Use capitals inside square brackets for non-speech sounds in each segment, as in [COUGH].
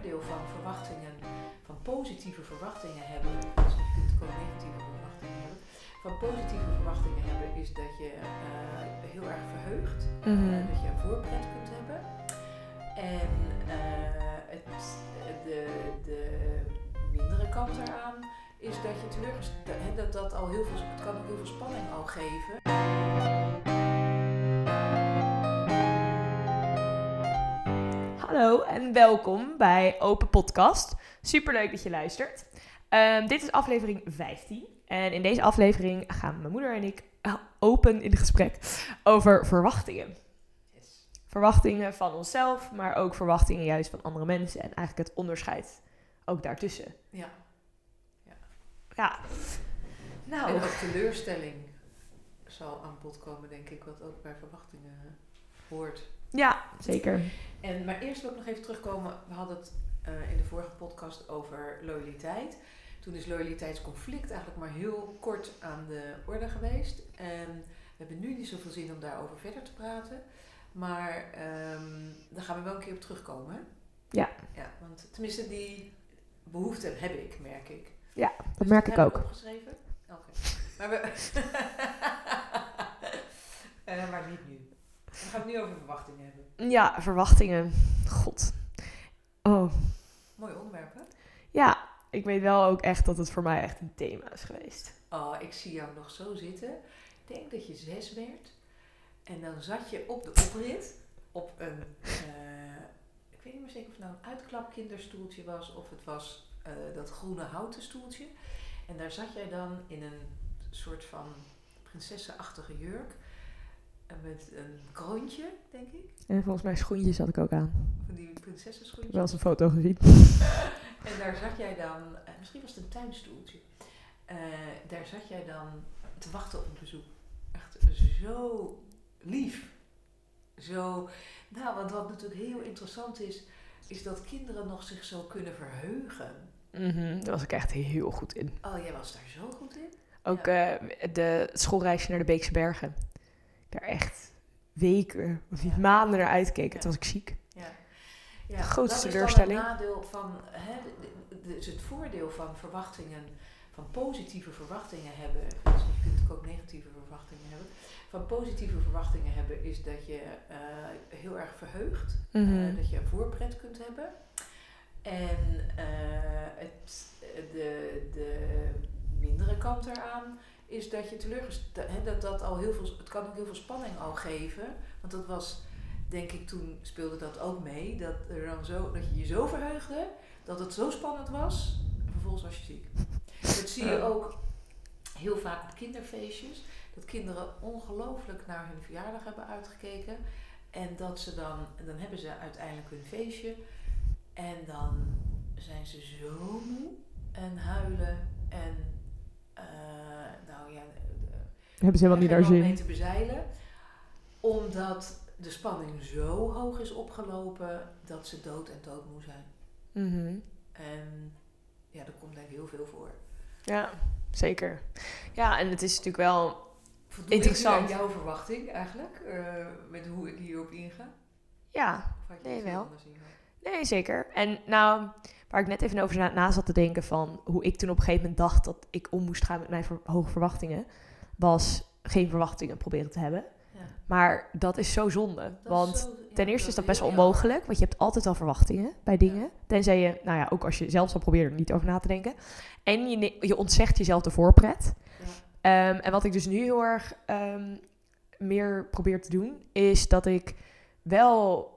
voordeel van verwachtingen, van positieve verwachtingen hebben, dus je kunt ook negatieve verwachtingen hebben. Van positieve verwachtingen hebben is dat je eh, heel erg verheugt, eh, dat je een voorpret kunt hebben. En eh, het, de, de mindere kant eraan is dat je teleurgesteld, dat dat al heel veel, het kan ook heel veel spanning al geven. Hallo en welkom bij Open Podcast. Superleuk dat je luistert. Ehm, dit is aflevering 15. En in deze aflevering gaan mijn moeder en ik eh, open in gesprek over verwachtingen. Yes. Verwachtingen van onszelf, maar ook verwachtingen juist van andere mensen. En eigenlijk het onderscheid ook daartussen. Ja. Ja. Nou, En ook teleurstelling zal aan bod komen, denk ik, wat ook bij verwachtingen hoort. Ja, zeker. En, maar eerst wil ik nog even terugkomen. We hadden het eh, in de vorige podcast over loyaliteit. Toen is loyaliteitsconflict eigenlijk maar heel kort aan de orde geweest. En we hebben nu niet zoveel zin om daarover verder te praten. Maar ehm daar gaan we wel een keer op terugkomen. Hè? Ja. ja. Want tenminste, die behoefte heb ik, merk ik. Ja, dat Dus merk ik heb ook. opgeschreven? Oké. [LAUGHS] Maar, we [LAUGHS] Eh, maar niet nu. We gaan het nu over verwachtingen hebben. Ja, verwachtingen. God. Oh, Mooi onderwerp, hè? ja. Ik weet wel ook echt dat het voor mij echt een thema is geweest. Oh, ik zie jou nog zo zitten. Ik denk dat je zes werd. En dan zat je op de oprit op een, eh, ik weet niet meer zeker of het nou een uitklapkinderstoeltje was of het was eh, dat groene houten stoeltje. En daar zat jij dan in een soort van prinsessenachtige jurk. Met een kroontje, denk ik. En volgens mij schoentjes had ik ook aan. Van die Ik prinsessenschoentjes. wel eens een foto gezien. [LAUGHS] En daar zat jij dan, eh, misschien was het een tuinstoeltje. Eh, daar zat jij dan te wachten op een bezoek. Echt zo lief. Zo, nou, want wat natuurlijk heel interessant is, is dat kinderen nog zich zo kunnen verheugen. Mhm, Daar was ik echt heel goed in. Oh, jij was daar zo goed in? Ook eh, de schoolreisje naar de Beekse Bergen. Daar echt weken of niet maanden naar uitkeken. Ja. Toen was ik ziek. Ja. ja De grootste dat is teleurstelling. Dan het nadeel van, hè, dus het voordeel van verwachtingen, van positieve verwachtingen hebben. Dus je kunt natuurlijk ook negatieve verwachtingen hebben. Van positieve verwachtingen hebben is dat je eh, heel erg verheugt. eh, Mhm. dat je een voorpret kunt hebben. En eh, het, de, de mindere kant eraan is dat je teleurgesteld, dat dat al heel veel, het kan ook heel veel spanning al geven. Want dat was, denk ik, toen speelde dat ook mee. Dat, er dan zo, dat je je zo verheugde, dat het zo spannend was. En vervolgens was je ziek. Dat zie je ook heel vaak op kinderfeestjes. Dat kinderen ongelooflijk naar hun verjaardag hebben uitgekeken. En dat ze dan, en dan hebben ze uiteindelijk hun feestje. En dan zijn ze zo moe en huilen. En nou ja, eh, Hebben ze helemaal niet geen land mee zin. te bezeilen. Omdat de spanning zo hoog is opgelopen dat ze dood en doodmoe zijn. Mhm. En ja, daar komt denk ik heel veel voor. Ja, zeker. Ja, en het is natuurlijk wel... Voldoe ik Interessant. aan jouw verwachting eigenlijk? eh, met hoe ik hierop inga? Ja, Nee, wel. Nee, zeker. En nou, waar ik net even over na, na zat te denken van hoe ik toen op een gegeven moment dacht dat ik om moest gaan met mijn ver- hoge verwachtingen, was geen verwachtingen proberen te hebben. Ja. Maar dat is zo zonde. Dat want zo- ja, ten eerste is dat best wel onmogelijk, want je hebt altijd al verwachtingen bij dingen. Tenzij je, nou ja, ook als je zelf zou proberen er niet over na te denken. En je, je ontzegt jezelf de voorpret. Ja. Ehm, en wat ik dus nu heel erg ehm, meer probeer te doen, is dat ik wel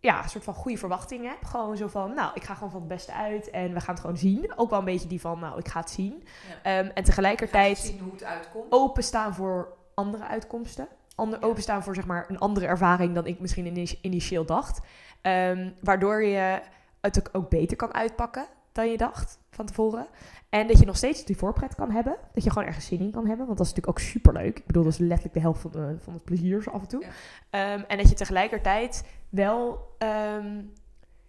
ja, een soort van goede verwachtingen heb. Gewoon zo van, nou, ik ga gewoon van het beste uit en we gaan het gewoon zien. Ook wel een beetje die van, nou, ik ga het zien. Ja. Ehm, en tegelijkertijd zien hoe het uitkomt. openstaan voor andere uitkomsten. Ander, Ja. Openstaan voor zeg maar een andere ervaring dan ik misschien ini- initieel dacht. Ehm, waardoor je het ook, ook beter kan uitpakken dan je dacht van tevoren. En dat je nog steeds die voorpret kan hebben. Dat je gewoon ergens zin in kan hebben. Want dat is natuurlijk ook superleuk. Ik bedoel, dat is letterlijk de helft van, de- van het plezier zo af en toe. Ja. Ehm, en dat je tegelijkertijd wel ehm,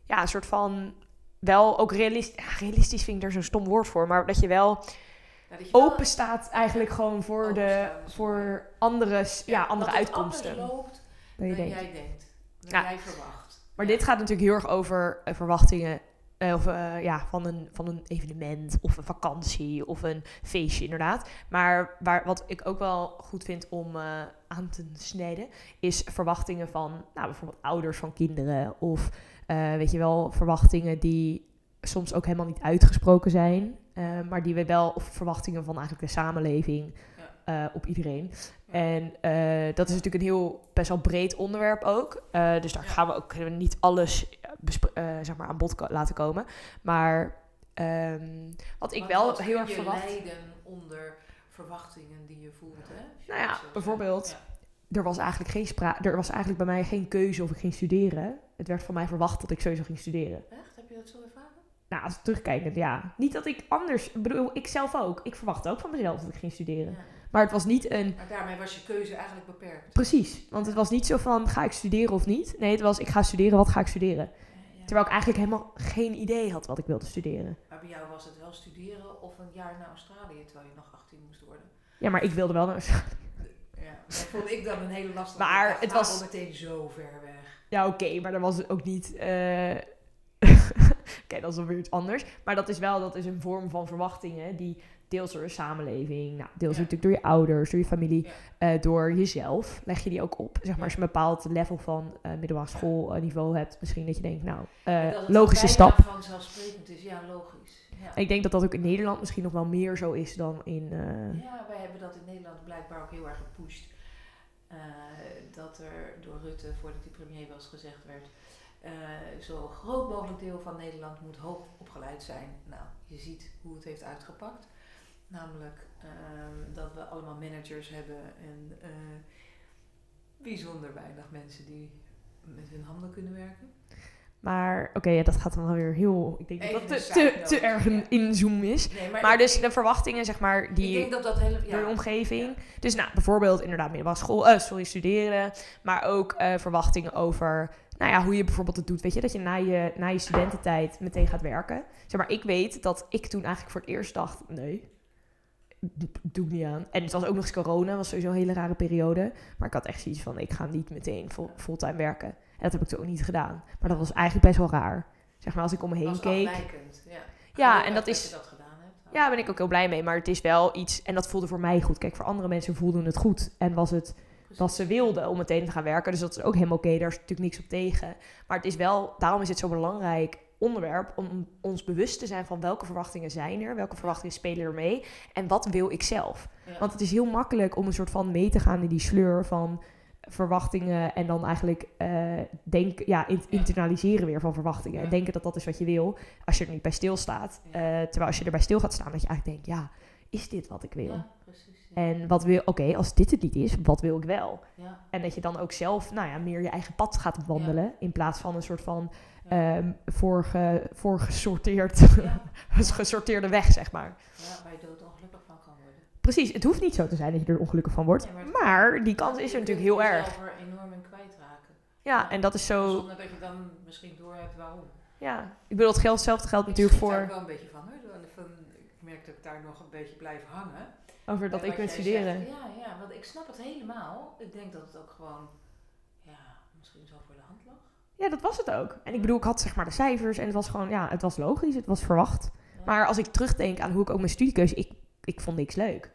ja, een soort van... Wel ook realistisch... Ja, realistisch vind ik er zo'n stom woord voor. Maar dat je wel Ja, dat je wel- open staat eigenlijk gewoon voor, de, Openstaan voor andere, ja, andere uitkomsten. loopt Dan je dan denkt. jij denkt. Dan jij verwacht. Maar dit gaat natuurlijk heel erg over eh, verwachtingen of, eh, ja, van, een, van een evenement of een vakantie of een feestje inderdaad. Maar waar, wat ik ook wel goed vind om eh, aan te snijden, is verwachtingen van nou, bijvoorbeeld ouders van kinderen. Of eh, weet je wel, verwachtingen die soms ook helemaal niet uitgesproken zijn. eh, maar die we wel, of verwachtingen van eigenlijk de samenleving eh, op iedereen. En eh, dat is natuurlijk een heel best wel breed onderwerp ook. Eh, dus daar gaan we ook niet alles zeg maar aan bod laten komen. Maar ehm, wat ik wel wat heel erg je verwacht. lijden onder verwachtingen die je voelt, hè? Nou ja, bijvoorbeeld- Ja. Er was eigenlijk geen sprake. Er was eigenlijk bij mij geen keuze of ik ging studeren. Het werd van mij verwacht dat ik sowieso ging studeren. Echt? Heb je dat zo ervaren? Nou, als ik terugkijk, ja. Niet dat ik anders. Ik bedoel, ik zelf ook. Ik verwachtte ook van mezelf dat ik ging studeren. Ja. Maar het was niet een. Maar daarmee was je keuze eigenlijk beperkt. Precies. Want het was niet zo van: ga ik studeren of niet? Nee, het was: ik ga studeren, wat ga ik studeren? Ja. Terwijl ik eigenlijk helemaal geen idee had wat ik wilde studeren. Maar bij jou was het wel studeren of een jaar naar Australië terwijl je nog 18 moest worden. Ja, maar ik wilde wel naar. Ja, dat vond ik dan een hele lastige. Maar het was- waarom meteen zo ver weg. Ja, oké, maar dat was ook niet. eh, [LAUGHS] oké, dat is alweer iets anders. Maar dat is wel dat is een vorm van verwachtingen die deels door de samenleving, nou, deels Ja. natuurlijk door je ouders, door je familie, Ja. eh, door jezelf, leg je die ook op. Zeg maar als je een bepaald level van eh middelbare schoolniveau hebt, misschien dat je denkt, nou, eh, logische stap. vanzelfsprekend is, ja, logisch. Ja. En ik denk dat dat ook in Nederland misschien nog wel meer zo is dan in. eh, Ja, wij hebben dat in Nederland blijkbaar ook heel erg gepusht. Eh, dat er door Rutte, voordat hij premier was, gezegd werd... eh, zo groot mogelijk deel van Nederland moet hoog opgeleid zijn. Nou, je ziet hoe het heeft uitgepakt. Namelijk ehm, dat we allemaal managers hebben en eh, bijzonder weinig mensen die met hun handen kunnen werken. Maar oké, ja, dat gaat dan wel weer heel. Ik denk Even dat dat te, te, erg ja. een inzoom is. Nee, Maar dus de verwachtingen, zeg maar, die. ik denk dat dat hele... door Ja, omgeving. Dus nou, bijvoorbeeld inderdaad middelbare school, eh, sorry, studeren. Maar ook eh, verwachtingen over, nou ja, hoe je bijvoorbeeld het doet. Weet je, dat je na je, na je studententijd meteen gaat werken. Zeg maar, ik weet dat ik toen eigenlijk voor het eerst dacht, nee, doe ik niet aan. En het was ook nog eens corona, was sowieso een hele rare periode. Maar ik had echt zoiets van, ik ga niet meteen full, fulltime werken. En dat heb ik toen ook niet gedaan. Maar dat was eigenlijk best wel raar. Zeg maar, als ik om me heen keek. ja. En dat is- je dat gedaan hebt. Ja, ben ik ook heel blij mee. Maar het is wel iets, en dat voelde voor mij goed. Kijk, voor andere mensen voelde het goed. En was het wat ze wilden om meteen te gaan werken. Dus dat is ook helemaal oké. Daar is natuurlijk niks op tegen. Maar het is wel, daarom is het zo'n belangrijk onderwerp om ons bewust te zijn van welke verwachtingen zijn er, welke verwachtingen spelen er mee en wat wil ik zelf. Ja. Want het is heel makkelijk om een soort van mee te gaan in die sleur van verwachtingen en dan eigenlijk eh denk, ja, in- Ja. internaliseren weer van verwachtingen. En Ja. denken dat dat is wat je wil, als je er niet bij stilstaat. Eh, terwijl als je erbij stil gaat staan, dat je eigenlijk denkt, ja, is dit wat ik wil? Precies. En wat wil, oké, als dit het niet is, wat wil ik wel? ja. En dat je dan ook zelf, nou ja, meer je eigen pad gaat wandelen. In plaats van een soort van Ja. ehm voorge, voorgesorteerd, Ja. gesorteerde weg, zeg maar. ja, waar je dood ongelukkig van kan worden. Precies, het hoeft niet zo te zijn dat je er ongelukkig van wordt. Maar die kans is er Je natuurlijk kunt heel erg. er enorm in kwijtraken. Ja, en dat is zo... Zonder dat je dan misschien doorhebt waarom. Ja, ik bedoel, het hetzelfde geldt Ik natuurlijk voor wel een beetje van hoor. Ik merk dat ik daar nog een beetje blijf hangen. over dat ik jij studeren. zegt, ja, ja, want ik snap het helemaal. Ik denk dat het ook gewoon, ja, misschien zo voor de hand lag. Ja, dat was het ook. En ik bedoel, ik had zeg maar de cijfers en het was gewoon, ja, het was logisch, het was verwacht. Maar als ik terugdenk aan hoe ik ook mijn studiekeuze, ik, ik vond niks leuk.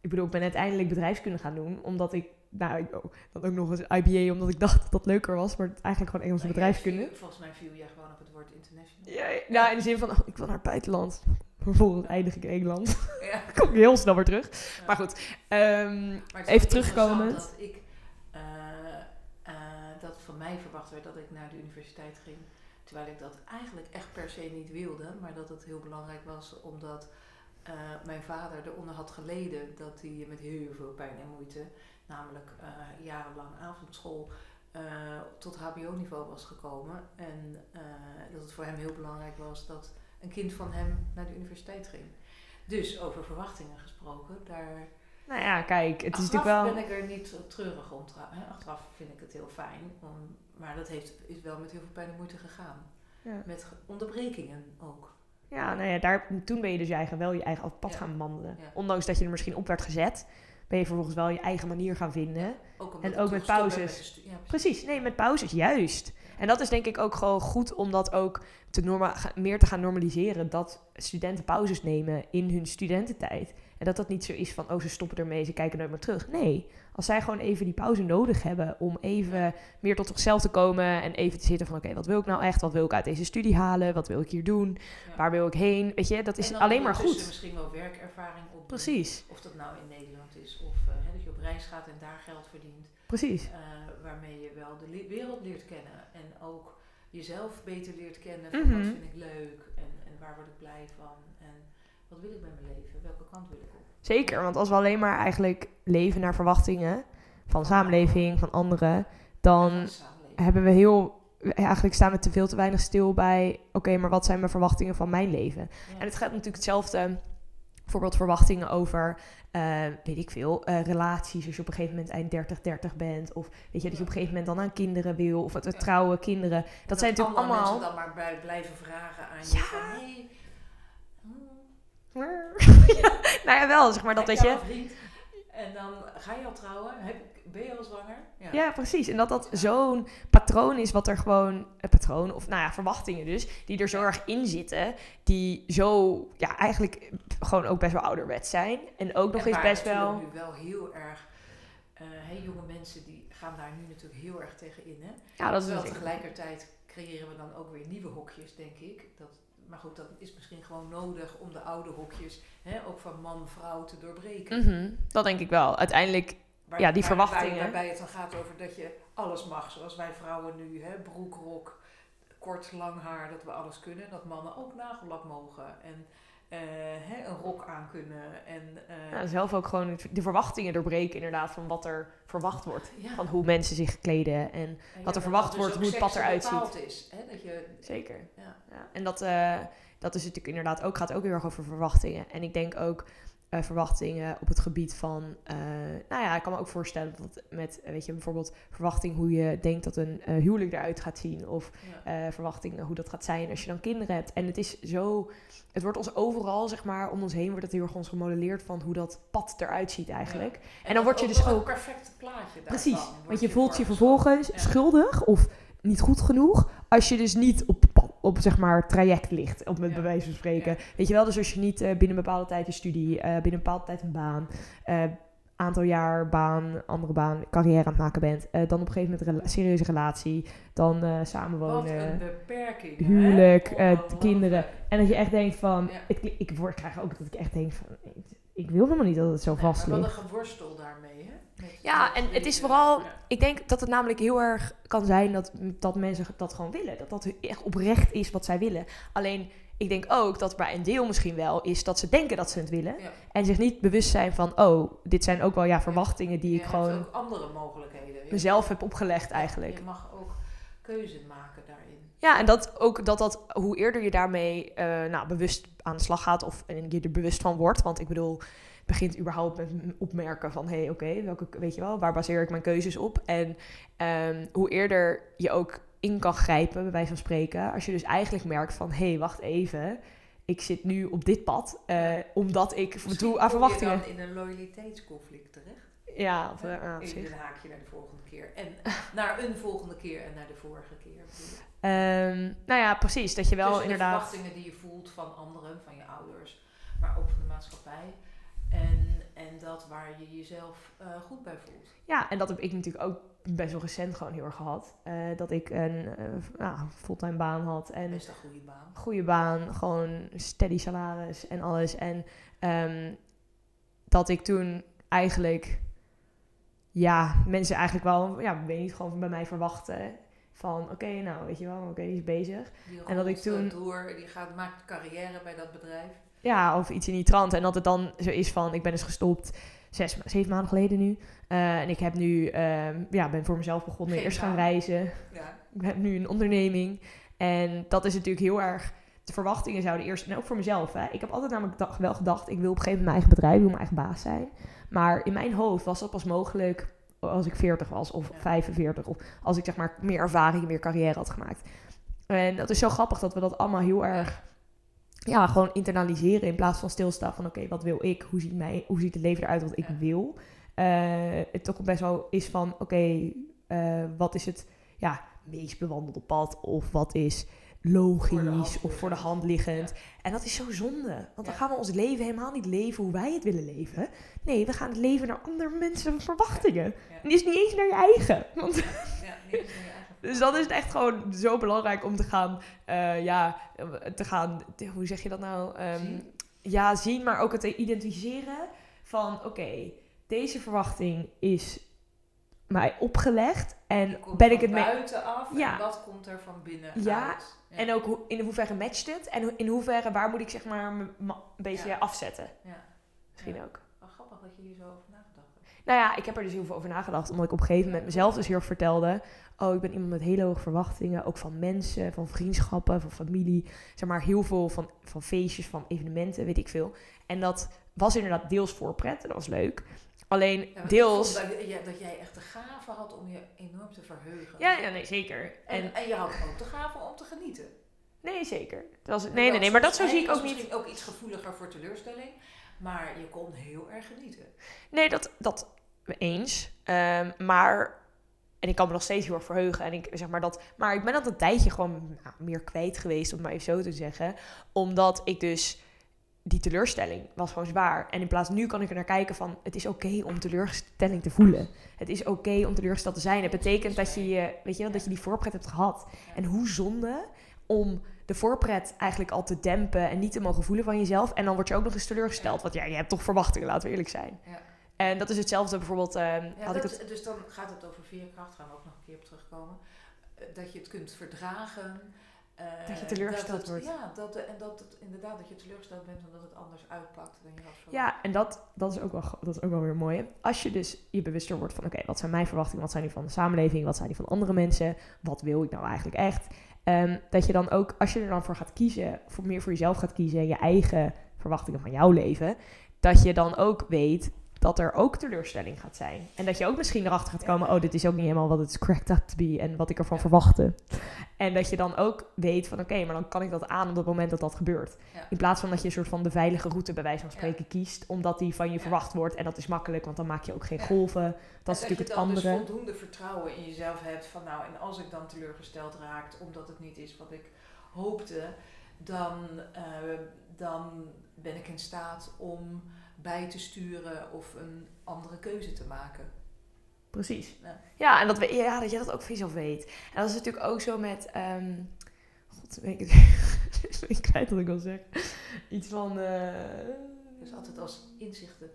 Ik bedoel, ik ben uiteindelijk bedrijfskunde gaan doen, omdat ik, nou, ik, oh, dan ook nog eens IBA, omdat ik dacht dat dat leuker was, maar het eigenlijk gewoon Engelse Nou, bedrijfskunde. viel- Volgens mij viel jij gewoon op het woord international. Ja, nou, in de zin van, oh, ik wil naar het buitenland. [LAUGHS] Vervolgens eindig ik in Engeland. Ja. [LAUGHS] Kom ik heel snel weer terug. Ja. Maar goed, ehm, Maar Even interessant Dat ik mij verwacht werd dat ik naar de universiteit ging. Terwijl ik dat eigenlijk echt per se niet wilde. Maar dat het heel belangrijk was omdat eh, mijn vader eronder had geleden dat hij met heel veel pijn en moeite, namelijk eh, jarenlang avondschool, eh, tot HBO-niveau was gekomen. En dat het voor hem heel belangrijk was dat een kind van hem naar de universiteit ging. Dus over verwachtingen gesproken, daar nou ja, kijk, het is Achteraf natuurlijk wel... ben ik er niet treurig om. Achteraf vind ik het heel fijn. Om, maar dat heeft, is wel met heel veel pijn en moeite gegaan. Ja. Met ge- onderbrekingen ook. Ja, nou ja, daar, toen ben je dus je eigen, wel je eigen pad Ja. gaan wandelen. Ja. Ondanks dat je er misschien op werd gezet, ben je vervolgens wel je eigen manier gaan vinden. Ook En ook met pauzes. met Precies, nee, met pauzes, juist. En dat is denk ik ook gewoon goed om dat ook te norma meer te gaan normaliseren. Dat studenten pauzes nemen in hun studententijd. En dat dat niet zo is van, oh ze stoppen ermee, ze kijken nooit meer terug. Nee, als zij gewoon even die pauze nodig hebben om even meer tot zichzelf te komen. En even te zitten van, oké, wat wil ik nou echt? Wat wil ik uit deze studie halen? Wat wil ik hier doen? Ja. Waar wil ik heen? Weet je, dat is alleen maar goed. misschien wel werkervaring op. Precies, Of dat nou in Nederland is of eh, hè, dat je op reis gaat en daar geld verdient. precies. eh, waarmee je wel de le- wereld leert kennen. En ook jezelf beter leert kennen. Van Mhm. wat vind ik leuk en, en waar word ik blij van. En wat wil ik met mijn leven? Welke kant wil ik op? Zeker, want als we alleen maar eigenlijk leven naar verwachtingen van de samenleving, van anderen, dan hebben we heel. Eigenlijk staan we te veel te weinig stil bij. Oké, maar wat zijn mijn verwachtingen van mijn leven? Ja. En het gaat natuurlijk hetzelfde. Bijvoorbeeld verwachtingen over, eh, weet ik veel, eh, relaties. Als je op een gegeven moment eind 30, 30 bent. Of weet je, dat je op een gegeven moment dan aan kinderen wil. Of het, het trouwen, kinderen. En Dat zijn natuurlijk allemaal... mensen dan maar bij- blijven vragen aan je Ja. van... Hey, [LAUGHS] nou ja, wel, zeg maar dat weet je... En dan ga je al trouwen? Heb, ben je al zwanger? Ja, precies. En dat dat zo'n patroon is wat er gewoon... Een patroon, of nou ja, verwachtingen dus. Die er zo erg in zitten. Die zo, ja, eigenlijk gewoon ook best wel ouderwets zijn. En ook nog En eens best wel... nu wel heel erg... hè, jonge mensen die gaan daar nu natuurlijk heel erg tegen in. Hè? Ja, dat is Terwijl natuurlijk... tegelijkertijd creëren we dan ook weer nieuwe hokjes, denk ik. Dat, maar goed, dat is misschien gewoon nodig om de oude hokjes, hè, ook van man, vrouw, te doorbreken. Mhm, dat denk ik wel. Uiteindelijk... Waar- Ja, die waar- verwachtingen. waar- waarbij het dan gaat over dat je alles mag, zoals wij vrouwen nu, hè, broek, rok, kort, lang haar, dat we alles kunnen. Dat mannen ook nagellak mogen en eh, hè, een rok aan kunnen. En, eh, Ja, zelf ook gewoon de verwachtingen doorbreken inderdaad van wat er verwacht wordt. ja. Van hoe mensen zich kleden. En En ja, er verwacht dus wordt, hoe het pad eruit bepaald Is, hè, dat je, zeker. ja. Ja, en dat, eh, dat is natuurlijk inderdaad ook, gaat ook heel erg over verwachtingen. En ik denk ook eh, verwachtingen op het gebied van, eh, nou ja, ik kan me ook voorstellen dat met, eh, weet je, bijvoorbeeld verwachting hoe je denkt dat een huwelijk eruit gaat zien. Of ja. verwachtingen hoe dat gaat zijn als je dan kinderen hebt. En het is zo, het wordt ons overal, zeg maar, om ons heen wordt het heel erg ons gemodelleerd van hoe dat pad eruit ziet eigenlijk. En dan word je dus ook- het perfecte plaatje. Precies, want je voelt je vervolgens Ja. schuldig of niet goed genoeg als je dus niet op, op zeg maar traject ligt, op met Ja. bij wijze van spreken. Weet je wel, dus als je niet eh, binnen een bepaalde tijd je studie, eh, binnen een bepaalde tijd een baan, eh, aantal jaar baan, andere baan, carrière aan het maken bent, dan op een gegeven moment een rela- serieuze relatie, dan eh, Wat een samenwonen, beperking. huwelijk, kinderen. En dat je echt denkt van, Ja. ik, ik, word, krijg ook dat ik echt denk van, ik, ik wil helemaal niet dat het zo vast ligt. wat een geworstel daarmee, hè? Ja, en het is vooral-. Ik denk dat het namelijk heel erg kan zijn dat, dat mensen dat gewoon willen. Dat dat echt oprecht is wat zij willen. Alleen, ik denk ook dat bij een deel misschien wel is dat ze denken dat ze het willen. Ja. En zich niet bewust zijn van, oh, dit zijn ook wel ja, verwachtingen die ik gewoon ook andere mogelijkheden. Mezelf heb opgelegd ja, eigenlijk. Je mag ook keuze maken daarin. Ja, en dat ook dat dat, hoe eerder je daarmee eh, nou, bewust aan de slag gaat of en je er bewust van wordt. Want ik bedoel, begint überhaupt met opmerken van hé, hey, oké, welke weet je wel, waar baseer ik mijn keuzes op? En ehm, hoe eerder je ook in kan grijpen, bij wijze van spreken, als je dus eigenlijk merkt van hé, hey, wacht even. Ik zit nu op dit pad, eh, omdat ik doe aan je verwachtingen. dan in een loyaliteitsconflict terecht. Ja, of, ah. Even een haakje naar de volgende keer. En [LAUGHS] naar een volgende keer en naar de vorige keer. Ehm, nou ja, precies. Dat je wel Tussen inderdaad. de verwachtingen die je voelt van anderen, van je ouders, maar ook van de maatschappij. En, en dat waar je jezelf eh, goed bij voelt. Ja, en dat heb ik natuurlijk ook best wel recent gewoon heel erg gehad. Eh, dat ik een eh, nou, fulltime baan had en Best een goede baan. goede baan, gewoon steady salaris en alles. En ehm, dat ik toen eigenlijk, ja, mensen eigenlijk wel, ja, weet niet, gewoon bij mij verwachten van, oké, nou, weet je wel, oké, die is bezig. Die En dat ik toen- door, die gaat, maakt carrière bij dat bedrijf. Ja, of iets in die trant. En dat het dan zo is van, ik ben dus gestopt zes, zeven maanden geleden nu. Eh, en ik heb nu, ehm, ja, ben voor mezelf begonnen, Geen eerst gaan reizen. Ja. Ik heb nu een onderneming. En dat is natuurlijk heel erg. De verwachtingen zouden eerst. En ook voor mezelf. Hè. Ik heb altijd namelijk dag- wel gedacht. Ik wil op een gegeven moment mijn eigen bedrijf. Ik wil mijn eigen baas zijn. Maar in mijn hoofd was dat pas mogelijk. Als ik 40 was. Of Ja. 45. Of als ik zeg maar meer ervaring. Meer carrière had gemaakt. En dat is zo grappig dat we dat allemaal heel erg. Ja, gewoon internaliseren. In plaats van stilstaan van. Oké, wat wil ik? Hoe ziet, mij, hoe ziet het leven eruit wat ik wil? Eh, het toch best wel is van. Oké, eh, wat is het ja, meest bewandelde pad of wat is logisch of voor de hand liggend. En dat is zo zonde. Want dan gaan we ons leven helemaal niet leven hoe wij het willen leven. Nee, we gaan het leven naar andere mensen verwachtingen. Ja. En is niet eens naar je eigen. Want Ja, niet eens naar je eigen dus dan is het echt gewoon zo belangrijk om te gaan, eh, ja, te gaan, hoe zeg je dat nou? Ehm, Zien. Ja, zien, maar ook het te identificeren van, oké, deze verwachting is mij opgelegd en ben ik het mee... buitenaf Ja. en wat komt er van binnen Ja, uit? Ja. En ook in hoeverre matcht het en in hoeverre, waar moet ik zeg maar een beetje Ja. afzetten? Ja. Misschien ook. Wel grappig dat je hier zo over nagedacht hebt. Nou ja, ik heb er dus heel veel over nagedacht. Omdat ik op een gegeven moment mezelf dus heel erg vertelde. Oh, ik ben iemand met hele hoge verwachtingen. Ook van mensen, van vriendschappen, van familie. Zeg maar heel veel van, van feestjes, van evenementen, weet ik veel. En dat was inderdaad deels voorpret. En dat was leuk. Alleen Ja, deels... dat, ja, dat jij echt de gave had om je enorm te verheugen. Ja, ja, nee, zeker. En, En, en je had ook de gave om te genieten. nee, zeker. Dat was, nee, Hoewel nee, nee, maar dat zo zie ik ook niet. misschien ook iets gevoeliger voor teleurstelling. Maar je kon heel erg genieten. Nee, dat, dat eens. Ehm, maar, en ik kan me nog steeds heel erg verheugen. En ik zeg maar dat, maar ik ben dat een tijdje gewoon nou, meer kwijt geweest, om maar even zo te zeggen. Omdat ik dus, die teleurstelling was gewoon zwaar. En in plaats nu kan ik er naar kijken van, het is oké om teleurstelling te voelen. Het is oké om teleurgesteld te zijn. Het betekent dat je, je, weet je wel, dat je die voorpret hebt gehad. En hoe zonde om de voorpret eigenlijk al te dempen en niet te mogen voelen van jezelf. En dan word je ook nog eens teleurgesteld. Want ja, je hebt toch verwachtingen, laten we eerlijk zijn. Ja. En dat is hetzelfde bijvoorbeeld. ehm, Ja, had ik dat- het, Dus dan gaat het over veerkracht, gaan we ook nog een keer op terugkomen. Eh, Dat je het kunt verdragen. eh, Dat je teleurgesteld het- wordt. Ja, dat, en dat het inderdaad dat je teleurgesteld bent omdat het anders uitpakt dan je had verwacht. ja, en dat, dat, is ook wel, dat is ook wel weer mooi. Als je dus je bewuster wordt van: oké, wat zijn mijn verwachtingen? Wat zijn die van de samenleving? Wat zijn die van andere mensen? Wat wil ik nou eigenlijk echt? Ehm, dat je dan ook, als je er dan voor gaat kiezen, voor meer voor jezelf gaat kiezen, je eigen verwachtingen van jouw leven, dat je dan ook weet dat er ook teleurstelling gaat zijn. En dat je ook misschien erachter gaat komen, oh, dit is ook niet helemaal wat het is cracked up to be en wat ik ervan Ja. verwachtte. En dat je dan ook weet van, oké, maar dan kan ik dat aan op het moment dat dat gebeurt. Ja. In plaats van dat je een soort van de veilige route bij wijze van Ja. spreken kiest, omdat die van je verwacht wordt. En dat is makkelijk, want dan maak je ook geen golven. Dat is natuurlijk je het dus andere. voldoende vertrouwen in jezelf hebt van nou, en als ik dan teleurgesteld raakt omdat het niet is wat ik hoopte, dan, eh, dan ben ik in staat om bij te sturen of een andere keuze te maken. Precies. Ja. Ja, en dat, we, ja, dat je dat ook van jezelf weet. En dat is natuurlijk ook zo met... ehm God, weet ik, [LAUGHS] ik kwijt wat ik wil zeggen. Iets van... eh, Dus altijd als inzichten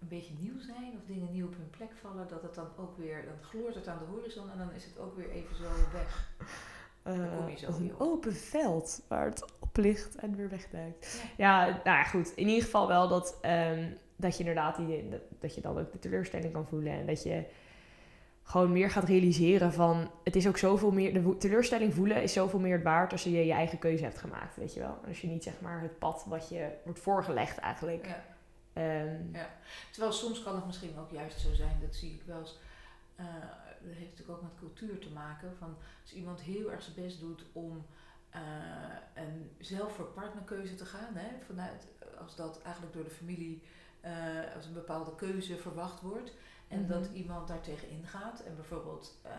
een beetje nieuw zijn of dingen nieuw op hun plek vallen, dat het dan ook weer, dan gloort het aan de horizon en dan is het ook weer even zo weg. Eh, zo een op. open veld waar het oplicht en weer wegduikt. Ja. Ja, nou ja, goed. In ieder geval wel dat, ehm, dat je inderdaad die, dat, je dan ook de teleurstelling kan voelen. En dat je gewoon meer gaat realiseren van... Het is ook zoveel meer... De teleurstelling voelen is zoveel meer het waard als je je eigen keuze hebt gemaakt, weet je wel. Als je niet zeg maar het pad wat je wordt voorgelegd eigenlijk... Ja. ehm, Terwijl soms kan het misschien ook juist zo zijn, dat zie ik wel eens. eh, heeft natuurlijk ook met cultuur te maken. Van als iemand heel erg zijn best doet om eh, een zelf voor partnerkeuze te gaan, hè, vanuit, als dat eigenlijk door de familie eh, als een bepaalde keuze verwacht wordt. En Mhm. dat iemand daartegen ingaat. En bijvoorbeeld, eh,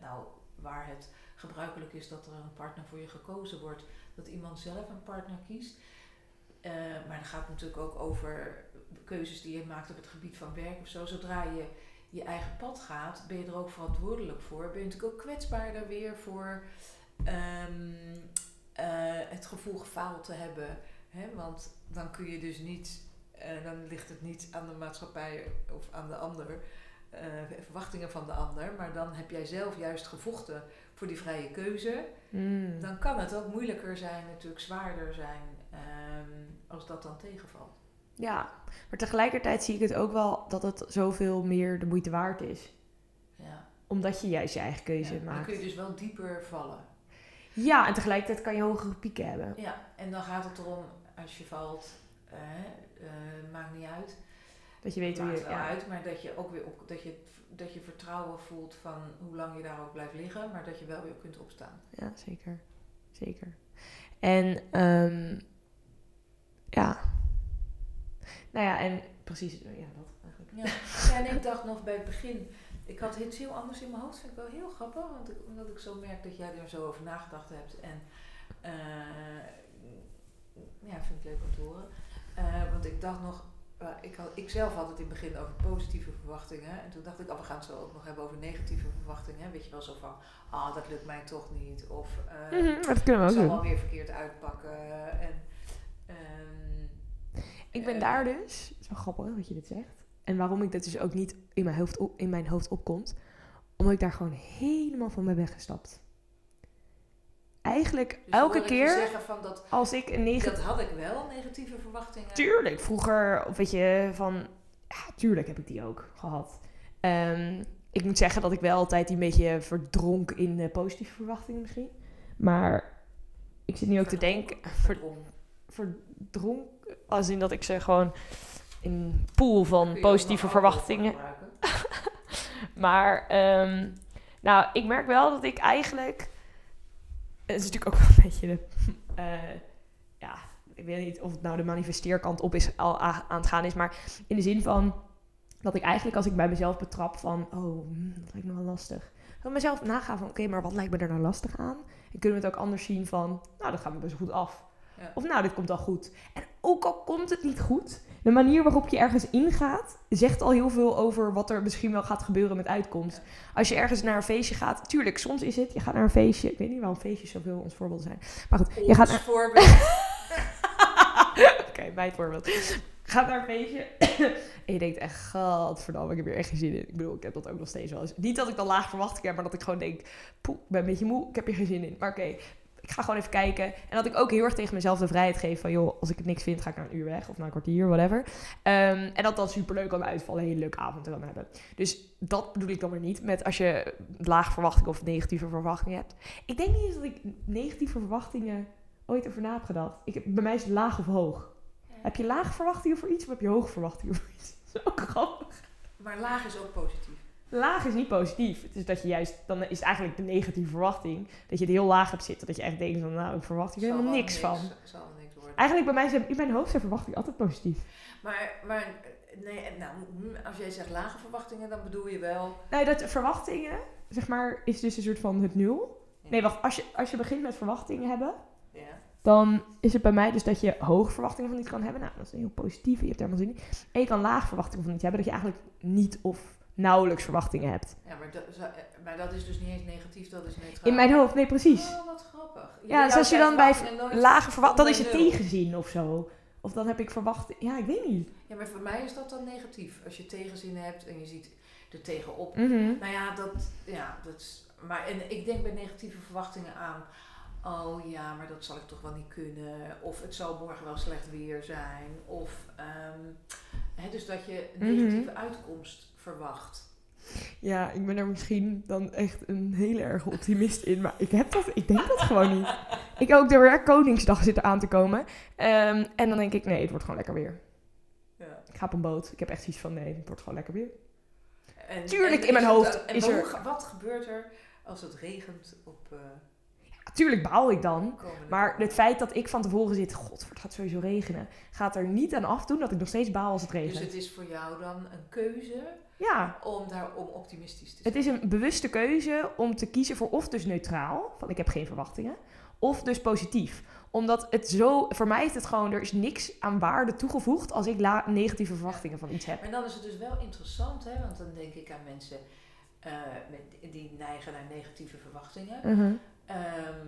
nou, waar het gebruikelijk is dat er een partner voor je gekozen wordt, dat iemand zelf een partner kiest. Maar dan gaat het natuurlijk ook over keuzes die je maakt op het gebied van werk of zo. Zodra je je eigen pad gaat, ben je er ook verantwoordelijk voor. Ben je natuurlijk ook kwetsbaarder weer voor ehm, eh, het gevoel gefaald te hebben. Hè? Want dan kun je dus niet, eh, dan ligt het niet aan de maatschappij of aan de ander, eh, verwachtingen van de ander. Maar dan heb jij zelf juist gevochten voor die vrije keuze mm. dan kan het ook moeilijker zijn, natuurlijk zwaarder zijn, ehm, als dat dan tegenvalt. Ja, maar tegelijkertijd zie ik het ook wel dat het zoveel meer de moeite waard is. Ja. Omdat je juist je eigen keuze Ja, dan maakt. kun je dus wel dieper vallen. Ja, en tegelijkertijd kan je hogere pieken hebben. Ja, en dan gaat het erom, als je valt, eh, eh, maakt niet uit. Dat je weet hoe maakt je... wel Ja. uit, maar dat je ook weer op, dat je, dat je vertrouwen voelt van hoe lang je daar ook blijft liggen, maar dat je wel weer kunt opstaan. Ja, zeker. Zeker. En ehm, ja. Nou ja, en precies, ja, dat eigenlijk. Ja, ja en ik dacht nog bij het begin Ik had iets heel anders in mijn hoofd, vind ik wel heel grappig, want ik, omdat ik zo merk dat jij er zo over nagedacht hebt. En eh, ja, vind ik leuk om te horen. Eh, want ik dacht nog, eh, ik, had, ik zelf had het in het begin over positieve verwachtingen. En toen dacht ik, oh, we gaan het zo ook nog hebben over negatieve verwachtingen. Weet je wel zo van, ah, dat lukt mij toch niet. Of eh, Mhm, dat kunnen het we ook zal wel weer verkeerd uitpakken. En, ehm, Ik ben Eh. daar dus, het is wel grappig dat je dit zegt. En waarom ik dit dus ook niet in mijn hoofd, op, in mijn hoofd opkomt. Omdat ik daar gewoon helemaal van ben weggestapt. Eigenlijk dus elke keer zeggen van dat, als ik een negatieve... dat had ik wel, negatieve verwachtingen. Tuurlijk, vroeger, of weet je, van... Ja, tuurlijk heb ik die ook gehad. Ehm, ik moet zeggen dat ik wel altijd die een beetje verdronk in eh, positieve verwachtingen misschien. Maar ik zit nu ook te denken... Ver, Verdrongen. verdronk, als in dat ik ze gewoon in een pool van positieve verwachtingen... [LAUGHS] Maar, ehm, nou, ik merk wel dat ik eigenlijk... Het is natuurlijk ook wel een beetje de... eh, ja, ik weet niet of het nou de manifesteerkant op is, al aan het gaan is. Maar in de zin van dat ik eigenlijk als ik bij mezelf betrap van... Oh, hmm, dat lijkt me wel lastig. Dan mezelf nagaan van, oké, maar wat lijkt me er nou lastig aan? En kunnen we het ook anders zien van... Nou, dat gaat me best goed af. Ja. Of nou, dit komt al goed. En ook al komt het niet goed, de manier waarop je ergens ingaat, zegt al heel veel over wat er misschien wel gaat gebeuren met uitkomst. Als je ergens naar een feestje gaat, tuurlijk, soms is het, je gaat naar een feestje, ik weet niet waarom feestjes zoveel ons voorbeeld zijn. Maar goed, je gaat naar... voorbeeld. [LAUGHS] Oké, mijn voorbeeld. Gaat naar een feestje [COUGHS] en je denkt echt, godverdamme, ik heb hier echt geen zin in. Ik bedoel, ik heb dat ook nog steeds wel eens. Niet dat ik dan laag verwachting heb, maar dat ik gewoon denk, poeh, ik ben een beetje moe, ik heb hier geen zin in. Maar oké, ik ga gewoon even kijken. En dat ik ook heel erg tegen mezelf de vrijheid geef van, joh, als ik het niks vind, ga ik naar een uur weg of naar een kwartier, whatever. Ehm, en dat dat superleuk kan uitvallen, een hele leuke avond kan hebben. Dus dat bedoel ik dan weer niet met als je lage verwachtingen of negatieve verwachtingen hebt. Ik denk niet eens dat ik negatieve verwachtingen ooit over na heb gedacht. Ik, bij mij is het laag of hoog. Heb je lage verwachtingen voor iets of heb je hoge verwachtingen voor iets? Dat is ook grappig. Maar laag is ook positief. Laag is niet positief. Het is dat je juist, dan is het eigenlijk de negatieve verwachting. Dat je het heel laag hebt zitten. Dat je echt denkt van, nou, ik verwacht hier helemaal niks van. Zal niks worden. Eigenlijk bij mij zijn, in mijn hoofd zijn verwachtingen altijd positief. Maar, maar nee, nou, hm, als jij zegt lage verwachtingen, dan bedoel je wel. Nee, dat verwachtingen, zeg maar, is dus een soort van het nul. Ja. Nee, wacht. Als je, als je begint met verwachtingen hebben, Ja. dan is het bij mij dus dat je hoge verwachtingen van iets kan hebben. Nou, dat is heel positief. Je hebt er helemaal zin in. En je kan laag verwachtingen van iets hebben. Dat je eigenlijk niet of nauwelijks verwachtingen hebt. Ja, maar dat, eh, maar dat is dus niet eens negatief, dat is neutraal. In mijn hoofd, nee, precies. Oh, wat grappig. Ja, dus als je dan bij verwachtingen Lage verwacht, dan is het nul. tegenzin of zo. Of dan heb ik verwacht, ja, ik weet niet. Ja, maar voor mij is dat dan negatief. Als je tegenzin hebt en je ziet er tegenop. Mhm. Nou ja, dat, ja, dat is, maar en ik denk bij negatieve verwachtingen aan, oh ja, maar dat zal ik toch wel niet kunnen. Of het zal morgen wel slecht weer zijn. Of, ehm, hè, dus dat je Mhm. negatieve uitkomst verwacht. Ja, ik ben er misschien dan echt een hele erge optimist in. Maar ik heb dat, ik denk dat gewoon niet. Ik ook de weer Koningsdag zitten aan te komen. Ehm, en dan denk ik, nee, het wordt gewoon lekker weer. Ja. Ik ga op een boot. Ik heb echt zoiets van, nee, het wordt gewoon lekker weer. En, Tuurlijk, en in mijn het- hoofd En is er- wat gebeurt er als het regent op uh, Natuurlijk baal ik dan. Maar het feit dat ik van tevoren zit, god, het gaat sowieso regenen, gaat er niet aan afdoen dat ik nog steeds baal als het regent. Dus het is voor jou dan een keuze Ja, om daarom optimistisch te zijn. het is een bewuste keuze om te kiezen voor of dus neutraal, van ik heb geen verwachtingen, of dus positief. Omdat het zo, voor mij is het gewoon, er is niks aan waarde toegevoegd als ik la- negatieve verwachtingen van iets heb. Maar dan is het dus wel interessant, hè, want dan denk ik aan mensen eh, met, die neigen naar negatieve verwachtingen. Mhm. Ehm,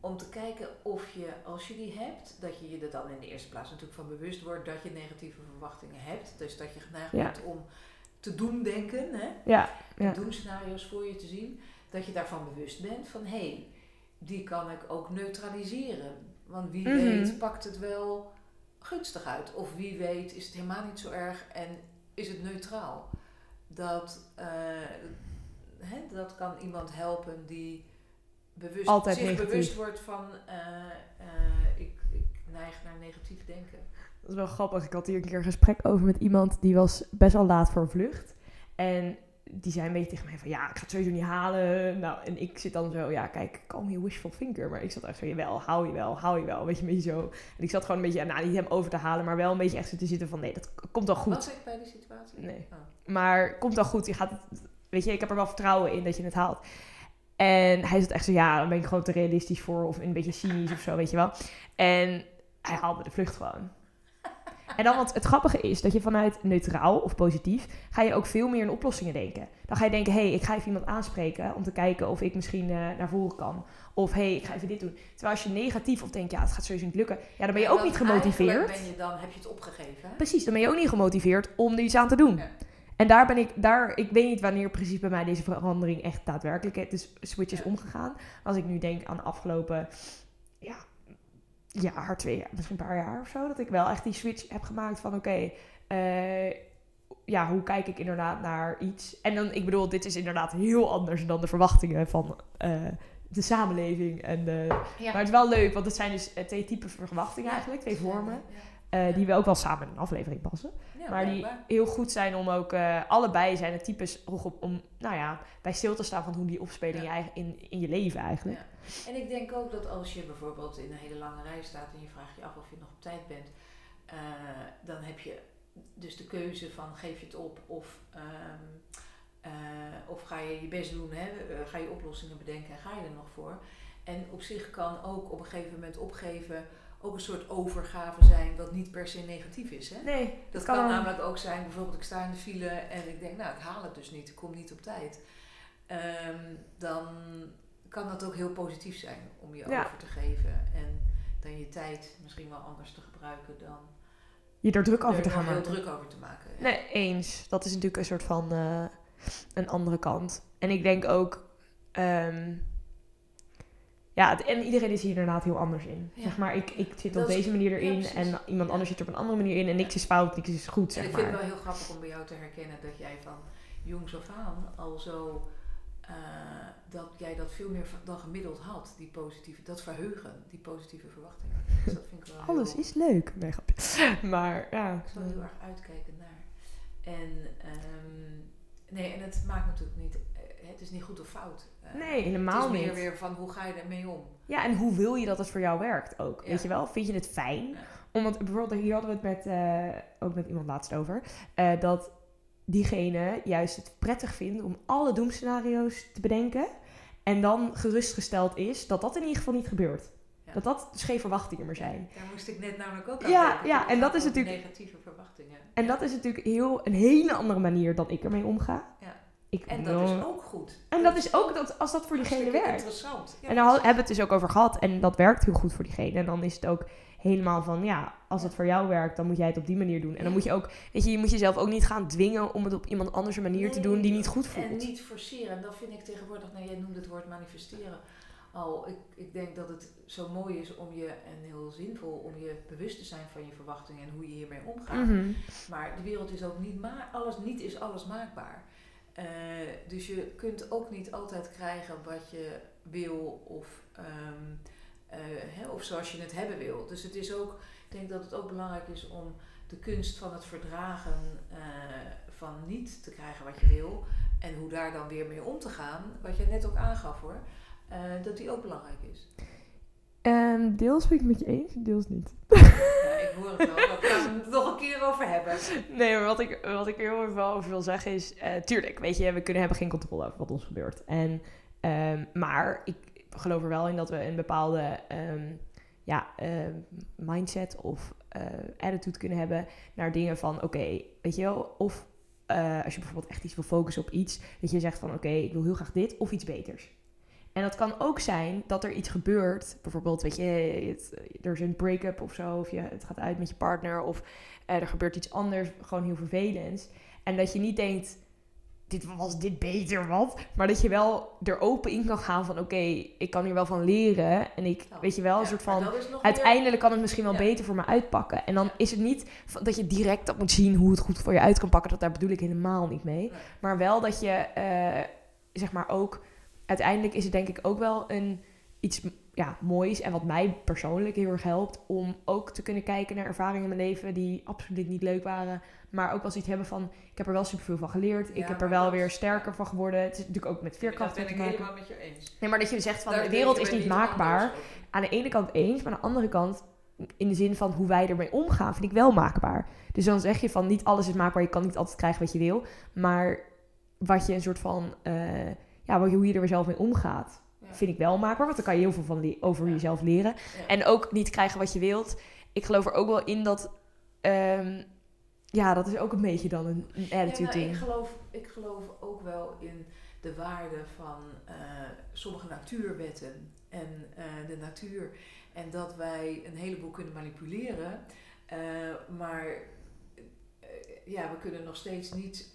om te kijken of je, als je die hebt, dat je je er dan in de eerste plaats natuurlijk van bewust wordt dat je negatieve verwachtingen hebt. Dus dat je geneigd Ja. bent om te doen denken, hè, Ja, ja. doemscenario's voor je te zien. Dat je daarvan bewust bent van hé, hey, die kan ik ook neutraliseren. Want wie Mhm. weet pakt het wel gunstig uit. Of wie weet is het helemaal niet zo erg en is het neutraal. Dat, eh, hè, dat kan iemand helpen die bewust, Altijd zich negatief. bewust wordt van eh, eh, ik, ik neig naar negatief denken. Dat is wel grappig. Ik had hier een keer een gesprek over met iemand die was best wel laat voor een vlucht. En die zei een beetje tegen mij van ja, ik ga het sowieso niet halen. Nou, en ik zit dan zo, ja, kijk, call me wishful thinker. Maar ik zat echt zo, jawel, hou je wel, hou je wel. Weet je, een beetje zo. En ik zat gewoon een beetje, nou, niet hem over te halen, maar wel een beetje echt zo te zitten van nee, dat komt al goed. Was ik bij die situatie? Nee. Oh. Maar komt al goed, je gaat weet je, ik heb er wel vertrouwen in dat je het haalt. En hij zat echt zo, ja, dan ben ik gewoon te realistisch voor of een beetje cynisch of zo, weet je wel. En hij haalde de vlucht gewoon. En dan, want het grappige is dat je vanuit neutraal of positief ga je ook veel meer in oplossingen denken. Dan ga je denken, hé, hey, ik ga even iemand aanspreken om te kijken of ik misschien uh, naar voren kan. Of hé, hey, ik ga even dit doen. Terwijl als je negatief of denkt, ja, het gaat sowieso niet lukken. Ja, dan ben je ook niet gemotiveerd. Ben je dan, heb je het opgegeven. Precies, dan ben je ook niet gemotiveerd om er iets aan te doen. Ja. En daar ben ik, daar, ik weet niet wanneer precies bij mij deze verandering echt daadwerkelijk het is switch is omgegaan. Als ik nu denk aan de afgelopen, ja, jaar, twee jaar, misschien een paar jaar of zo, dat ik wel echt die switch heb gemaakt van oké, eh, ja, hoe kijk ik inderdaad naar iets? En dan, ik bedoel, dit is inderdaad heel anders dan de verwachtingen van uh, de samenleving. En de, Maar het is wel leuk, want het zijn dus eh, twee typen verwachtingen eigenlijk, twee vormen. Uh, die we ook wel samen in een aflevering passen. maar die heel goed zijn om ook... Uh, allebei zijn het types om, om, nou ja, bij stil te staan van hoe die opspelen in, je in, in je leven eigenlijk. En ik denk ook dat als je bijvoorbeeld in een hele lange rij staat... en je vraagt je af of je nog op tijd bent... Uh, dan heb je dus de keuze van geef je het op of... Um, of ga je je best doen, hè? ga je oplossingen bedenken en ga je er nog voor. En op zich kan ook op een gegeven moment opgeven ook een soort overgave zijn, wat niet per se negatief is. Hè? Nee, dat kan, namelijk ook zijn, bijvoorbeeld ik sta in de file en ik denk, nou ik haal het dus niet, ik kom niet op tijd. Um, dan kan dat ook heel positief zijn om je over te geven en dan je tijd misschien wel anders te gebruiken dan je er druk over te gaan maken. druk over te maken. Ja. Nee, eens. Dat is natuurlijk een soort van uh, een andere kant. En ik denk ook. Um, ja, en iedereen is hier inderdaad heel anders in. Zeg maar, ik, ik zit op deze manier erin en iemand anders zit er op een andere manier in. En niks is fout, niks is goed, zeg ik vind het wel heel grappig om bij jou te herkennen dat jij van jongs af aan al zo... Uh, dat jij dat veel meer dan gemiddeld had, die positieve, dat verheugen, die positieve verwachtingen. Dus dat vind ik wel Alles is leuk. Nee, grapje. [LAUGHS] Maar ja. Ik zal heel erg uitkijken naar. En, um, nee, en het maakt natuurlijk niet, eh, het is niet goed of fout. Eh, nee, helemaal niet. Het is meer weer van hoe ga je ermee om? Ja, en hoe wil je dat het voor jou werkt ook? Weet je wel? Vind je het fijn? Ja. Omdat bijvoorbeeld, hier hadden we het met, uh, ook met iemand laatst over, uh, dat diegene juist het prettig vindt om alle doemscenario's te bedenken. En dan gerustgesteld is dat dat in ieder geval niet gebeurt. Dat dat dus geen verwachtingen meer zijn. Daar moest ik net namelijk ook aan Ja, denken. ja en dat is natuurlijk... Negatieve verwachtingen. En dat is natuurlijk heel, een hele andere manier dan ik ermee omga. Ja. Ik en dat is ook goed. En dat is ook dat, als dat voor diegene werkt. interessant. en daar hebben we het dus ook over gehad. En dat werkt heel goed voor diegene. En dan is het ook helemaal van, ja, als het voor jou werkt, dan moet jij het op die manier doen. En dan moet je ook, weet je, je moet jezelf ook niet gaan dwingen om het op iemand anders manier te doen die niet goed voelt. En niet forceren. En dat vind ik tegenwoordig, nou jij noemde het woord manifesteren al. Ik, ik denk dat het zo mooi is om je, en heel zinvol, om je bewust te zijn van je verwachtingen en hoe je hiermee omgaat. Mhm. Maar de wereld is ook niet, maar alles, niet is alles maakbaar. Uh, dus je kunt ook niet altijd krijgen wat je wil of, uh, hè, of zoals je het hebben wil. Dus het is ook, ik denk dat het ook belangrijk is om de kunst van het verdragen uh, van niet te krijgen wat je wil en hoe daar dan weer mee om te gaan, wat je net ook aangaf hoor, dat die ook belangrijk is. Um, deels ben ik met je eens, deels niet. [LAUGHS] Ja, ik hoor het wel. Daar gaan we het nog een keer over hebben. Nee, maar wat ik, wat ik heel even over wil zeggen is... Uh, tuurlijk, weet je, we kunnen hebben geen controle over wat ons gebeurt. En, um, maar ik geloof er wel in dat we een bepaalde um, ja, mindset of uh, attitude kunnen hebben... naar dingen van, oké, weet je wel... Of uh, als je bijvoorbeeld echt iets wil focussen op iets... dat je zegt van, oké, ik wil heel graag dit of iets beters. En dat kan ook zijn dat er iets gebeurt. Bijvoorbeeld, weet je, er is een break-up of zo. Of je, het gaat uit met je partner. Of eh, er gebeurt iets anders, gewoon heel vervelends. En dat je niet denkt, dit was dit beter wat. Maar dat je wel er open in kan gaan van, oké, ik kan hier wel van leren. En ik, weet je wel, een soort van, uiteindelijk kan het misschien wel beter voor me uitpakken. En dan is het niet dat je direct op moet zien hoe het goed voor je uit kan pakken. Dat daar bedoel ik helemaal niet mee. Maar wel dat je, uh, zeg maar ook uiteindelijk is het denk ik ook wel een, iets ja, moois en wat mij persoonlijk heel erg helpt om ook te kunnen kijken naar ervaringen in mijn leven die absoluut niet leuk waren, maar ook wel zoiets hebben van ik heb er wel superveel van geleerd, ik heb er wel weer sterker van geworden. Het is natuurlijk ook met veerkracht te maken. Dat ben ik helemaal met je eens. Nee, maar dat je zegt van de wereld is niet maakbaar. Aan de ene kant eens, maar aan de andere kant in de zin van hoe wij ermee omgaan, vind ik wel maakbaar. Dus dan zeg je van niet alles is maakbaar, je kan niet altijd krijgen wat je wil, maar wat je een soort van, eh, ja, je- hoe je er zelf mee omgaat, Ja. vind ik wel maakbaar. Want dan kan je heel veel van over Ja. jezelf leren. Ja. En ook niet krijgen wat je wilt. Ik geloof er ook wel in dat, ehm, ja, dat is ook een beetje dan een, een Ja, attitude nou, ik, geloof, ik geloof ook wel in de waarde van eh, sommige natuurwetten en eh, de natuur. En dat wij een heleboel kunnen manipuleren. eh, maar ja, we kunnen nog steeds niet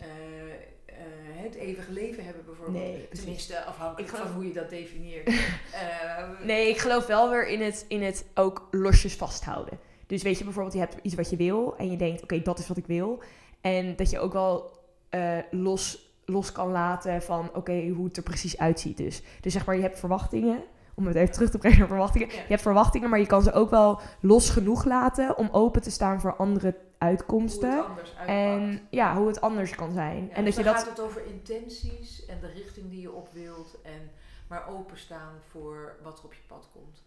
eh, het eeuwige leven hebben bijvoorbeeld. Nee. Tenminste, afhankelijk geloof- van hoe je dat definieert. [LAUGHS] Eh, Nee, ik geloof wel weer in het, in het ook losjes vasthouden. Dus weet je bijvoorbeeld, je hebt iets wat je wil en je denkt, oké, dat is wat ik wil. En dat je ook wel eh, los, los kan laten van, oké, hoe het er precies uitziet. Dus, dus zeg maar, je hebt verwachtingen, om het even terug te brengen naar verwachtingen. Ja. Je hebt verwachtingen, maar je kan ze ook wel los genoeg laten om open te staan voor andere uitkomsten. het. En ja, hoe het anders kan zijn. Ja, en dus dat je dat gaat het over intenties en de richting die je op wilt. En maar openstaan voor wat er op je pad komt.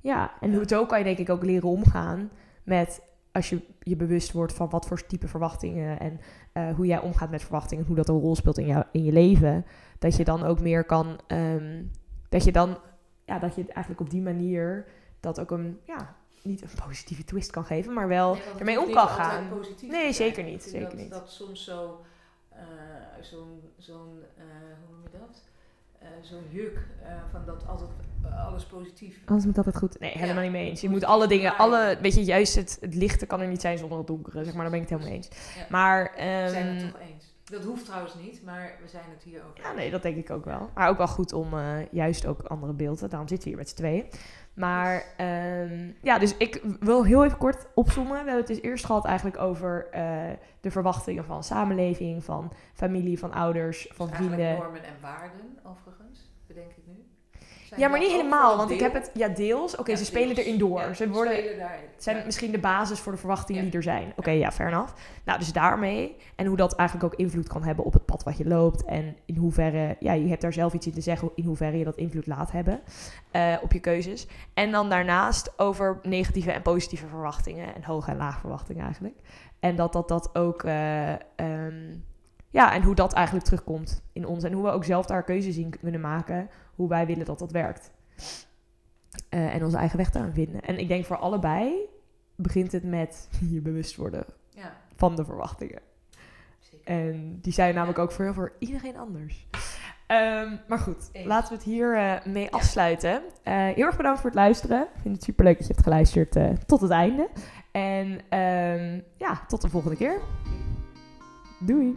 Ja, en Ja. hoe zo kan je denk ik ook leren omgaan met als je je bewust wordt van wat voor type verwachtingen en eh, hoe jij omgaat met verwachtingen, hoe dat een rol speelt in, jou, in je leven, dat je dan ook meer kan, ehm, dat je dan, ja, dat je het eigenlijk op die manier dat ook een, ja, niet een positieve twist kan geven, maar wel Nee, ermee om kan gaan. Nee, zeker niet, zeker dat, niet. Dat soms zo, eh, zo'n, zo'n eh, hoe noem je dat? Eh, zo'n juk van dat altijd alles positief. Anders moet altijd goed. Nee, helemaal Ja. niet mee eens. Je Moet alle dingen, alle, weet je, juist het, het lichte kan er niet zijn zonder het donkere, zeg maar, daar ben ik het helemaal mee eens. Ja. Maar, We zijn ehm, het toch eens. Dat hoeft trouwens niet, maar we zijn het hier over. Ja, nee, dat denk ik ook wel. Maar ook wel goed om juist ook andere beelden. Daarom zitten we hier met z'n tweeën. Maar ehm, ja, dus ik wil heel even kort opzommen. We hebben het dus eerst gehad eigenlijk over eh, de verwachtingen van samenleving, van familie, van ouders, van Eigenlijk vrienden. normen en waarden, overigens. Zijn Ja, maar niet helemaal, want ik heb het, ja, deels. Oké, Ja, ze spelen erin door. Ja, ze worden, zijn Ja. misschien de basis voor de verwachtingen die er zijn. Oké, ja, fair enough. Nou, dus daarmee. En hoe dat eigenlijk ook invloed kan hebben op het pad wat je loopt. En in hoeverre, ja, je hebt daar zelf iets in te zeggen, in hoeverre je dat invloed laat hebben eh, op je keuzes. En dan daarnaast over negatieve en positieve verwachtingen. En hoge en lage verwachtingen eigenlijk. En dat dat, dat ook, eh, ehm, ja, en hoe dat eigenlijk terugkomt in ons. En hoe we ook zelf daar keuzes in kunnen maken. Hoe wij willen dat dat werkt. Eh, en onze eigen weg daarin vinden. En ik denk voor allebei begint het met [LAUGHS] je bewust worden Ja, van de verwachtingen. zeker. En die zijn namelijk ook voor, voor iedereen anders. Ehm, maar goed, Eens. laten we het hier eh, mee afsluiten. Eh, heel erg bedankt voor het luisteren. Ik vind het superleuk dat je hebt geluisterd tot het einde. En ehm, ja, tot de volgende keer. Doei!